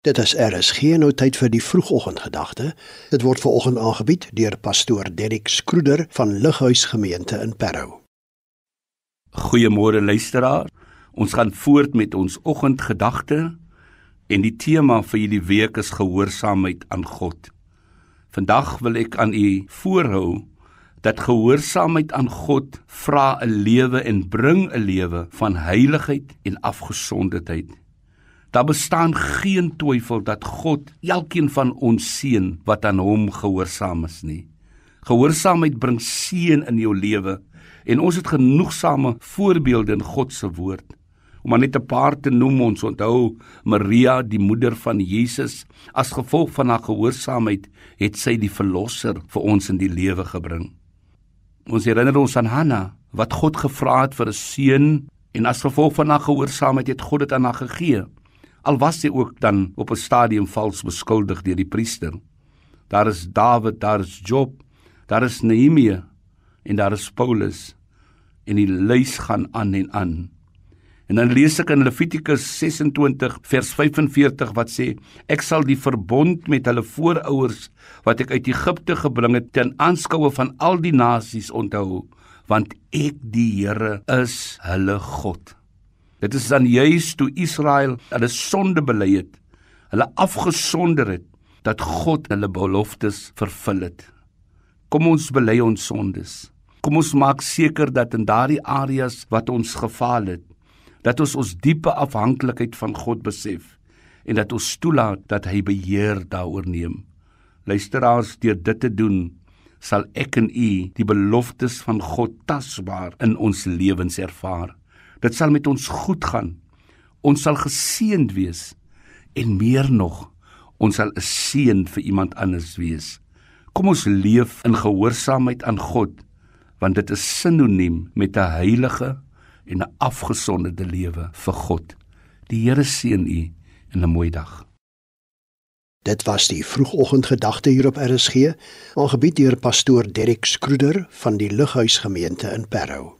Dit is RSG nou tyd vir die vroegoggendgedagte. Dit word veraloggend aangebied deur pastoor Derrick Skroeder van Lighuis Gemeente in Parow. Goeiemôre luisteraar. Ons gaan voort met ons oggendgedagte en die tema vir hierdie week is gehoorsaamheid aan God. Vandag wil ek aan u voorhou dat gehoorsaamheid aan God vra 'n lewe en bring 'n lewe van heiligheid en afgesonderdheid. Daar bestaan geen twyfel dat God elkeen van ons seën wat aan hom gehoorsaam is nie. Gehoorsaamheid bring seën in jou lewe en ons het genoegsame voorbeelde in God se woord. Om net 'n paar te noem, ons onthou Maria, die moeder van Jesus, as gevolg van haar gehoorsaamheid het sy die verlosser vir ons in die lewe gebring. Ons herinner ons aan Hanna wat God gevra het vir 'n seun en as gevolg van haar gehoorsaamheid het God dit aan haar gegee al was hy ook dan op 'n stadium vals beskuldig deur die priester. Daar is Dawid, daar is Job, daar is Nehemia en daar is Paulus en die lys gaan aan en aan. En dan lees ek in Levitikus 26 vers 45 wat sê ek sal die verbond met hulle voorouers wat ek uit Egipte gebring het ten aanskoue van al die nasies onthou want ek die Here is hulle God. Dit is dan juis toe Israel hulle sonde bely het, hulle afgesonder het, dat God hulle beloftes vervul het. Kom ons bely ons sondes. Kom ons maak seker dat in daardie areas wat ons gefaal het, dat ons ons diepe afhanklikheid van God besef en dat ons toelaat dat hy beheer daaroor neem. Luisteraars, deur dit te doen, sal ek en u die beloftes van God tasbaar in ons lewens ervaar. Dit sal met ons goed gaan. Ons sal geseënd wees en meer nog, ons sal 'n seën vir iemand anders wees. Kom ons leef in gehoorsaamheid aan God, want dit is sinoniem met 'n heilige en 'n afgesonderde lewe vir God. Die Here seën u in 'n mooi dag. Dit was die vroegoggendgedagte hier op RSG, aangebied deur pastoor Derrick Skroeder van die Lighuis Gemeente in Parow.